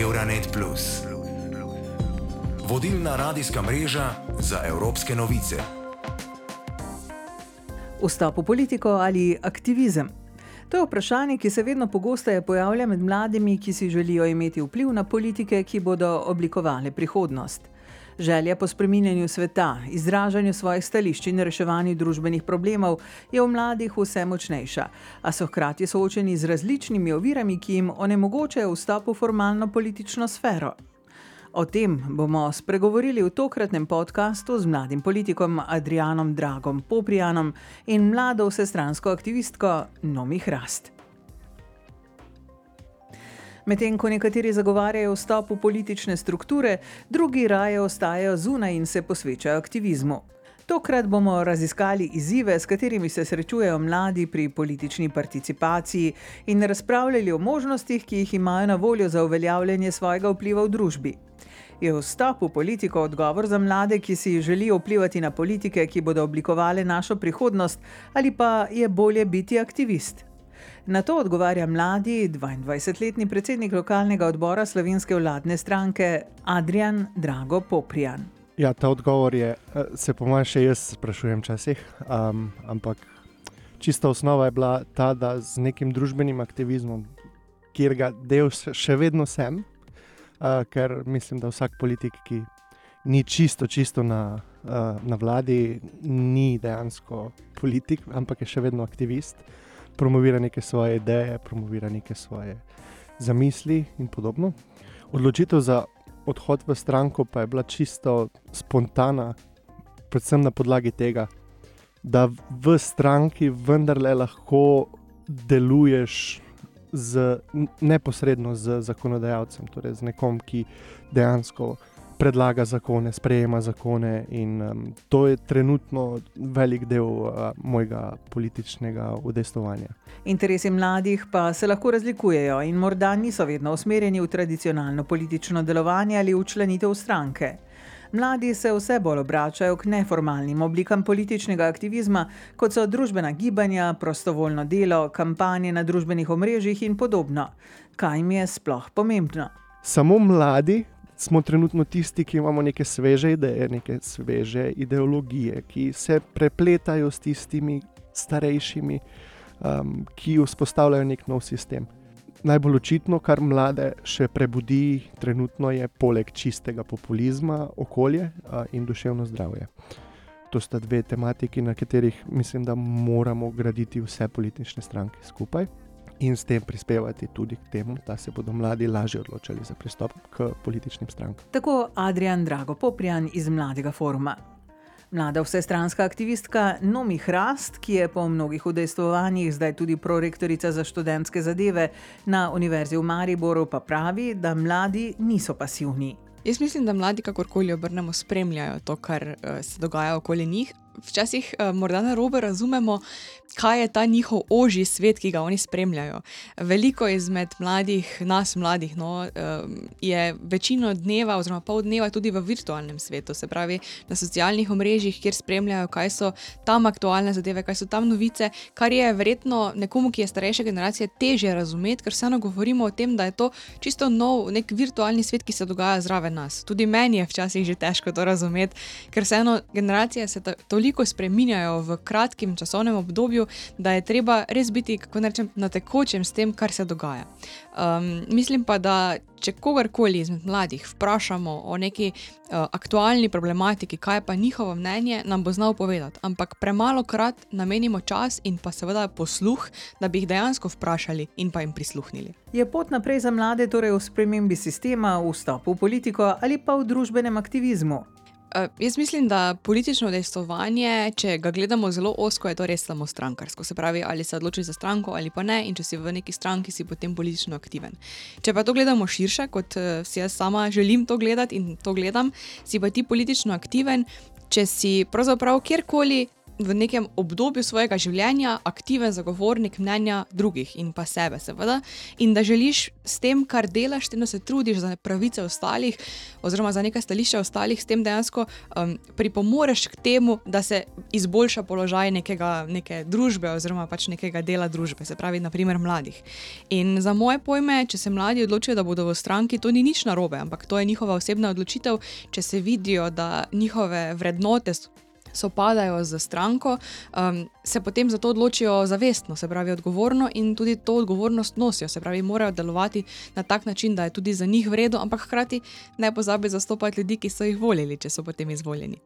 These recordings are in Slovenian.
Euronet. Vodilna radijska mreža za evropske novice. Vstop v politiko ali aktivizem? To je vprašanje, ki se vedno pogosteje pojavlja med mladimi, ki si želijo imeti vpliv na politike, ki bodo oblikovali prihodnost. Želja po spreminjanju sveta, izražanju svojih stališč in reševanju družbenih problemov je v mladih vse močnejša, a so hkrati soočeni z različnimi ovirami, ki jim onemogočajo vstop v formalno politično sfero. O tem bomo spregovorili v tokratnem podkastu z mladim politikom Adrianom Dragom Poprijanom in mlado vsestransko aktivistko Nomi Hrast. Medtem ko nekateri zagovarjajo vstop v politične strukture, drugi raje ostajajo zunaj in se posvečajo aktivizmu. Tokrat bomo raziskali izzive, s katerimi se srečujejo mladi pri politični participaciji in razpravljali o možnostih, ki jih imajo na voljo za uveljavljanje svojega vpliva v družbi. Je vstop v politiko odgovor za mlade, ki si želijo vplivati na politike, ki bodo oblikovali našo prihodnost, ali pa je bolje biti aktivist? Na to odgovarja mladi 22-letni predsednik lokalnega odbora slovenske vladne stranke Adrian Drago Poprijan. Ja, ta odgovor je, eh, se po mojem, še jaz sprašujem včasih. Um, ampak čista osnova je bila ta, da z nekim družbenim aktivizmom, kjer ga del še vedno sem, uh, ker mislim, da vsak politik, ki ni čisto, čisto na, uh, na vladi, ni dejansko politik, ampak je še vedno aktivist promovira neke svoje ideje, promovira neke svoje zamisli in podobno. Odločitev za odhod v stranko pa je bila čisto spontana, predvsem na podlagi tega, da v stranki vendarle lahko deluješ z, neposredno z zakonodajalcem, torej z nekom, ki dejansko predlaga zakone, sprejema zakone, in um, to je trenutno velik del uh, mojega političnega udejstovanja. Interesi mladih pa se lahko razlikujejo in morda niso vedno usmerjeni v tradicionalno politično delovanje ali v členitev stranke. Mladi se vse bolj obračajo k neformalnim oblikam političnega aktivizma, kot so družbena gibanja, prostovoljno delo, kampanje na družbenih omrežjih in podobno. Kaj jim je sploh pomembno? Samo mladi smo trenutno tisti, ki imamo neke sveže ideje, neke sveže ideologije, ki se prepletajo s tistimi starejšimi, um, ki vzpostavljajo nek nov sistem. Najbolj očitno, kar mlade še prebudi, trenutno je poleg čistega populizma, okolje uh, in duševno zdravje. To sta dve tematiki, na katerih mislim, da moramo graditi vse politične stranke skupaj in s tem prispevati tudi k temu, da se bodo mladi lažje odločili za pristop k političnim strankam. Tako Adrian Drago Poprijan iz Mladega foruma. Mlada vsestranska aktivistka Nomi Hrast, ki je po mnogih udejstvovanjih zdaj tudi prorektorica za študentske zadeve na Univerzi v Mariboru, pa pravi, da mladi niso pasivni. Jaz mislim, da mladi, kakorkoli obrnemo, spremljajo to, kar uh, se dogaja okoli njih, včasih uh, morda na robe razumemo, kaj je ta njihov ožji svet, ki ga oni spremljajo. Veliko izmed mladih, nas mladih, no, je večino dneva, oziroma pol dneva, tudi v virtualnem svetu, se pravi na socialnih omrežjih, kjer spremljajo, kaj so tam aktualne zadeve, kaj so tam novice, kar je verjetno nekomu, ki je starejše generacije, teže razumeti, ker vseeno govorimo o tem, da je to čisto nov, nek virtualni svet, ki se dogaja zraven nas. Tudi meni je včasih že težko to razumeti, ker vseeno generacije se toliko toliko spreminjajo v kratkem časovnem obdobju, da je treba res biti rečem, na tekočem s tem, kar se dogaja. Um, mislim pa, da če kogarkoli izmed mladih vprašamo o neki uh, aktualni problematiki, kaj pa njihovo mnenje, nam bo znal povedati. Ampak premalo krat namenimo čas in pa seveda posluh, da bi jih dejansko vprašali in pa jim prisluhnili. Je pot naprej za mlade torej v spremembi sistema, vstopu v politiko ali pa v družbenem aktivizmu? Uh, jaz mislim, da politično dejstvovanje, če ga gledamo zelo osko, je to res samo strankarsko. Se pravi, ali se odločiš za stranko ali pa ne, in če si v neki stranki, si potem politično aktiven. Če pa to gledamo širše, kot uh, si jaz sama želim to gledati in to gledam, si pa ti politično aktiven, če si pravzaprav kjerkoli v nekem obdobju svojega življenja aktiven zagovornik mnenja drugih in pa sebe, seveda, in da želiš s tem, kar delaš, tem, da se trudiš za pravice ostalih, oziroma za nekaj stališča ostalih, s tem dejansko um, pripomoreš k temu, da se izboljša položaj nekega, neke družbe oziroma pač nekega dela družbe, se pravi, naprimer mladih. In za moje pojme, če se mladi odločijo, da bodo v stranki, to ni nič narobe, ampak to je njihova osebna odločitev, če se vidijo, da njihove vrednote sopadajo z stranko, um, se potem za to odločijo zavestno, se pravi odgovorno in tudi to odgovornost nosijo, se pravi, morajo delovati na tak način, da je tudi za njih vredno, ampak hkrati ne pozabi zastopati ljudi, ki so jih volili, če so potem izvoljeni.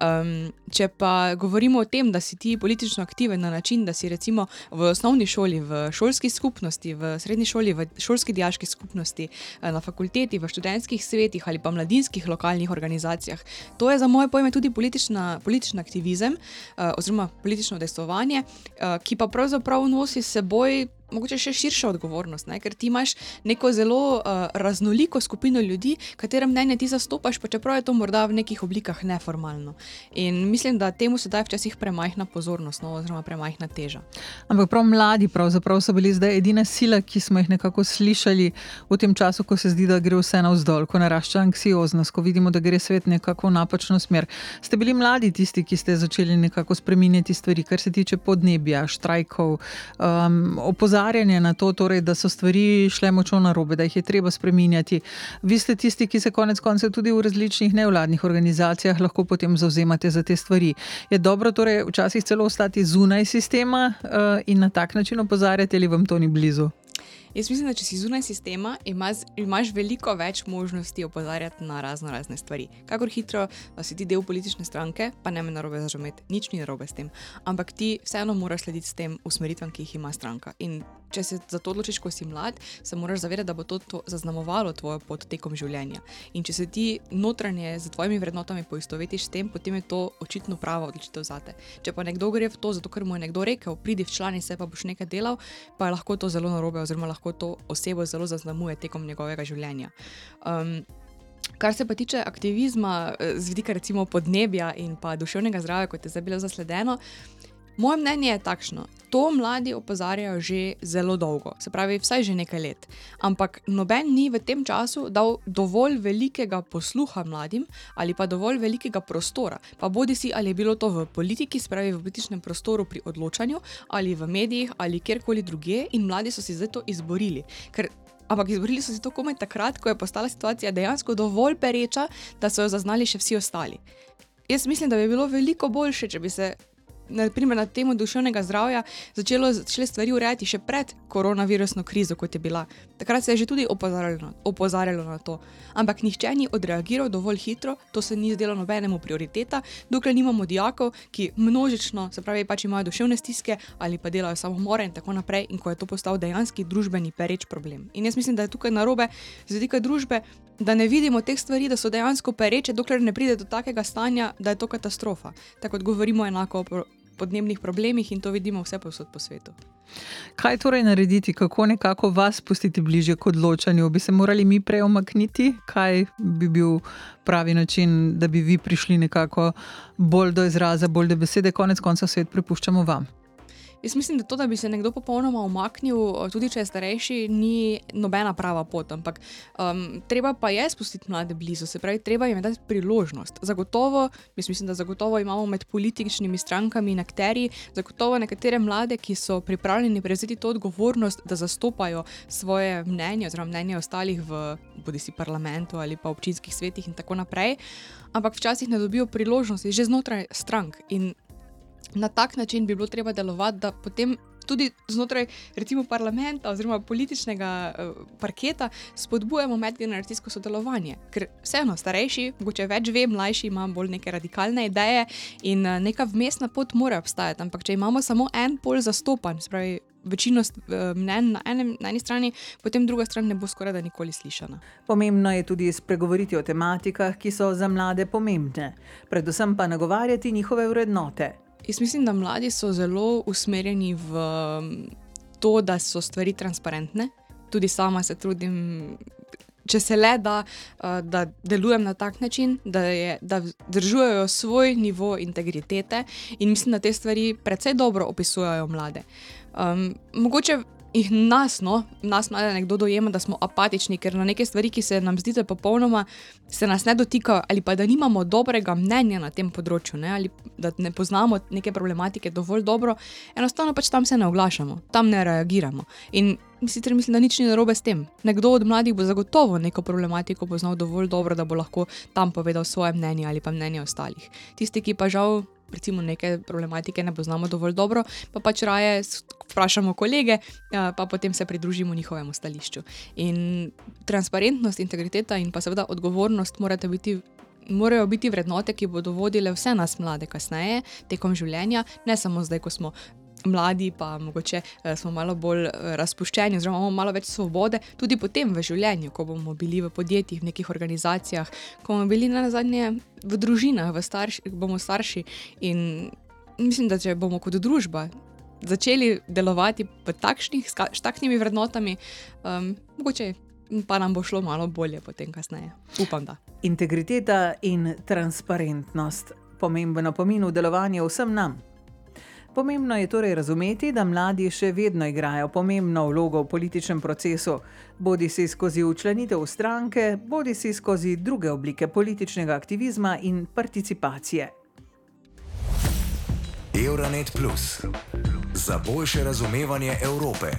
Um, če pa govorimo o tem, da si ti politično aktiven na način, da si recimo v osnovni šoli, v šolski skupnosti, v srednji šoli, v šolski diaški skupnosti, eh, na fakulteti, v študentskih svetih ali pa mladinskih lokalnih organizacijah, to je za moje pojme tudi politična, politična aktivizem uh, oziroma politično dejstvo udejstvovanje, eh, ki pa pravzaprav nosi s seboj mogoče še širša odgovornost, ne? ker ti imaš neko zelo uh, raznoliko skupino ljudi, katere mnenje ti zastopaš, pa čeprav je to morda v nekih oblikah neformalno. In mislim, da temu se daje včasih premajhna pozornost, no, oziroma premajhna teža. Ampak prav mladi pravzaprav so bili zdaj edina sila, ki smo jih nekako slišali v tem času, ko se zdi, da gre vse navzdol, ko narašča anksioznost, ko vidimo, da gre svet nekako v napačno smer. Ste bili mladi tisti, ki ste začeli nekako spreminjati stvari, kar se tiče podnebja, štrajkov, um, opozarjanja opozarjanje na to, torej, da so stvari šle močno na robe, da jih je treba spremenjati. Vi ste tisti, ki se konec koncev tudi v različnih nevladnih organizacijah lahko potem zauzemate za te stvari. Je dobro torej včasih celo ostati zunaj sistema uh, in na tak način opozarjati, ali vam to ni blizu? Jaz mislim, da če si zunaj sistema, imaš, imaš veliko več možnosti opozarjati na razno razne stvari. Kakor hitro si ti del politične stranke, pa ne me narobe zažumeti, nič ni narobe s tem. Ampak ti vseeno moraš slediti s tem usmeritvam, ki jih ima stranka. In če se za to odločiš, ko si mlad, se moraš zavedati, da bo to, to zaznamovalo tvojo pot tekom življenja. In če se ti notranje z tvojimi vrednotami poistovetiš s tem, potem je to očitno prava odločitev za te. Če pa nekdo gre v to, zato ker mu je nekdo rekel, pridi v člani se pa boš nekaj delal, pa je lahko to zelo narobe, oziroma lahko to osebo zelo zaznamuje tekom njegovega življenja. Um, Kar se pa tiče aktivizma eh, z vidika recimo podnebja in pa duševnega zdravja, kot je zdaj bilo zasledeno, Moje mnenje je takšno. To mladi opozarjajo že zelo dolgo, se pravi, vsaj že nekaj let. Ampak noben ni v tem času dal dovolj velikega posluha mladim ali pa dovolj velikega prostora. Pa bodi si ali je bilo to v politiki, se pravi v političnem prostoru pri odločanju, ali v medijih, ali kjerkoli drugje, in mladi so si zdaj to izborili. Ker Ampak izborili so si to komaj takrat, ko je postala situacija dejansko dovolj pereča, da so jo zaznali še vsi ostali. Jaz mislim, da bi bilo veliko boljše, če bi se naprimer, na temo duševnega zdravja začelo šle stvari urejati še pred koronavirusno krizo, kot je bila. Takrat se je že tudi opozarjalo, opozarjalo na to. Ampak nihče ni odreagiral dovolj hitro, to se ni zdelo nobenemu prioriteta, dokler nimamo dijakov, ki množično, se pravi, pač imajo duševne stiske ali pa delajo samomore in tako naprej, in ko je to postal dejanski družbeni pereč problem. In jaz mislim, da je tukaj narobe z vidika družbe. Da ne vidimo teh stvari, da so dejansko pereče, dokler ne pride do takega stanja, da je to katastrofa. Tako kot govorimo enako o podnebnih problemih in to vidimo vse posod po svetu. Kaj torej narediti, kako nekako vas spustiti bližje k odločanju? Bi se morali mi prej omakniti, kaj bi bil pravi način, da bi vi prišli nekako bolj do izraza, bolj do besede, konec konca svet prepuščamo vam. Jaz mislim, da to, da bi se nekdo popolnoma umaknil, tudi če je starejši, ni nobena prava pot. Ampak um, treba pa je spustiti mlade blizu, se pravi, treba jim dati priložnost. Zagotovo, mislim, da zagotovo imamo med političnimi strankami in akteri, zagotovo nekatere mlade, ki so pripravljeni prevzeti to odgovornost, da zastopajo svoje mnenje, oziroma mnenje ostalih v bodisi parlamentu ali pa občinskih svetih in tako naprej. Ampak včasih ne dobijo priložnosti že znotraj strank. In na tak način bi bilo treba delovati, da potem tudi znotraj recimo parlamenta oziroma političnega uh, parketa spodbujamo medgeneracijsko sodelovanje. Ker vseeno starejši, mogoče več ve, mlajši ima bolj neke radikalne ideje in uh, neka vmesna pot mora obstajati. Ampak če imamo samo en pol zastopan, spravi. Večino eh, mnen na, na eni strani, potem druga stran ne bo skoraj da nikoli slišana. Pomembno je tudi spregovoriti o tematikah, ki so za mlade pomembne, predvsem pa nagovarjati njihove vrednote. Jaz mislim, da mladi so zelo usmerjeni v to, da so stvari transparentne. Tudi sama se trudim če se le da, uh, da delujem na tak način, da, je, da držujejo svoj nivo integritete in mislim, da te stvari precej dobro opisujejo mlade. Um, mogoče jih nas, no, nas mlade nekdo dojema, da smo apatični, ker na neke stvari, ki se nam zdijo popolnoma, se nas ne dotikajo, ali pa da nimamo dobrega mnenja na tem področju, ne, ali da ne poznamo neke problematike dovolj dobro, enostavno pač tam se ne oglašamo, tam ne reagiramo. In Sicer mislim, da nič ni narobe s tem. Nekdo od mladih bo zagotovo neko problematiko poznal dovolj dobro, da bo lahko tam povedal svoje mnenje ali pa mnenje ostalih. Tisti, ki pa žal recimo neke problematike ne poznamo dovolj dobro, pa pač raje vprašamo kolege, pa potem se pridružimo njihovemu stališču. In transparentnost, integriteta in pa seveda odgovornost morate biti. Morajo biti vrednote, ki bodo vodile vse nas mlade kasneje, tekom življenja, ne samo zdaj, ko smo mladi, pa mogoče uh, smo malo bolj uh, razpuščeni, oziroma imamo malo več svobode, tudi potem v življenju, ko bomo bili v podjetjih, v nekih organizacijah, ko bomo bili na zadnje v družinah, v starši, bomo starši. In mislim, da če bomo kot družba. Začeli delovati takšnih, s takšnimi vrednotami, um, mogoče pa nam bo šlo malo bolje, potem kasneje. Upam, da. Integriteta in transparentnost, pomembno pomeni v delovanju vsem nam, Pomembno je torej razumeti, da mladi še vedno igrajo pomembno vlogo v političnem procesu, bodi si skozi učlanitev v stranke, bodi si skozi druge oblike političnega aktivizma in participacije. Euronet Plus za boljše razumevanje Evrope.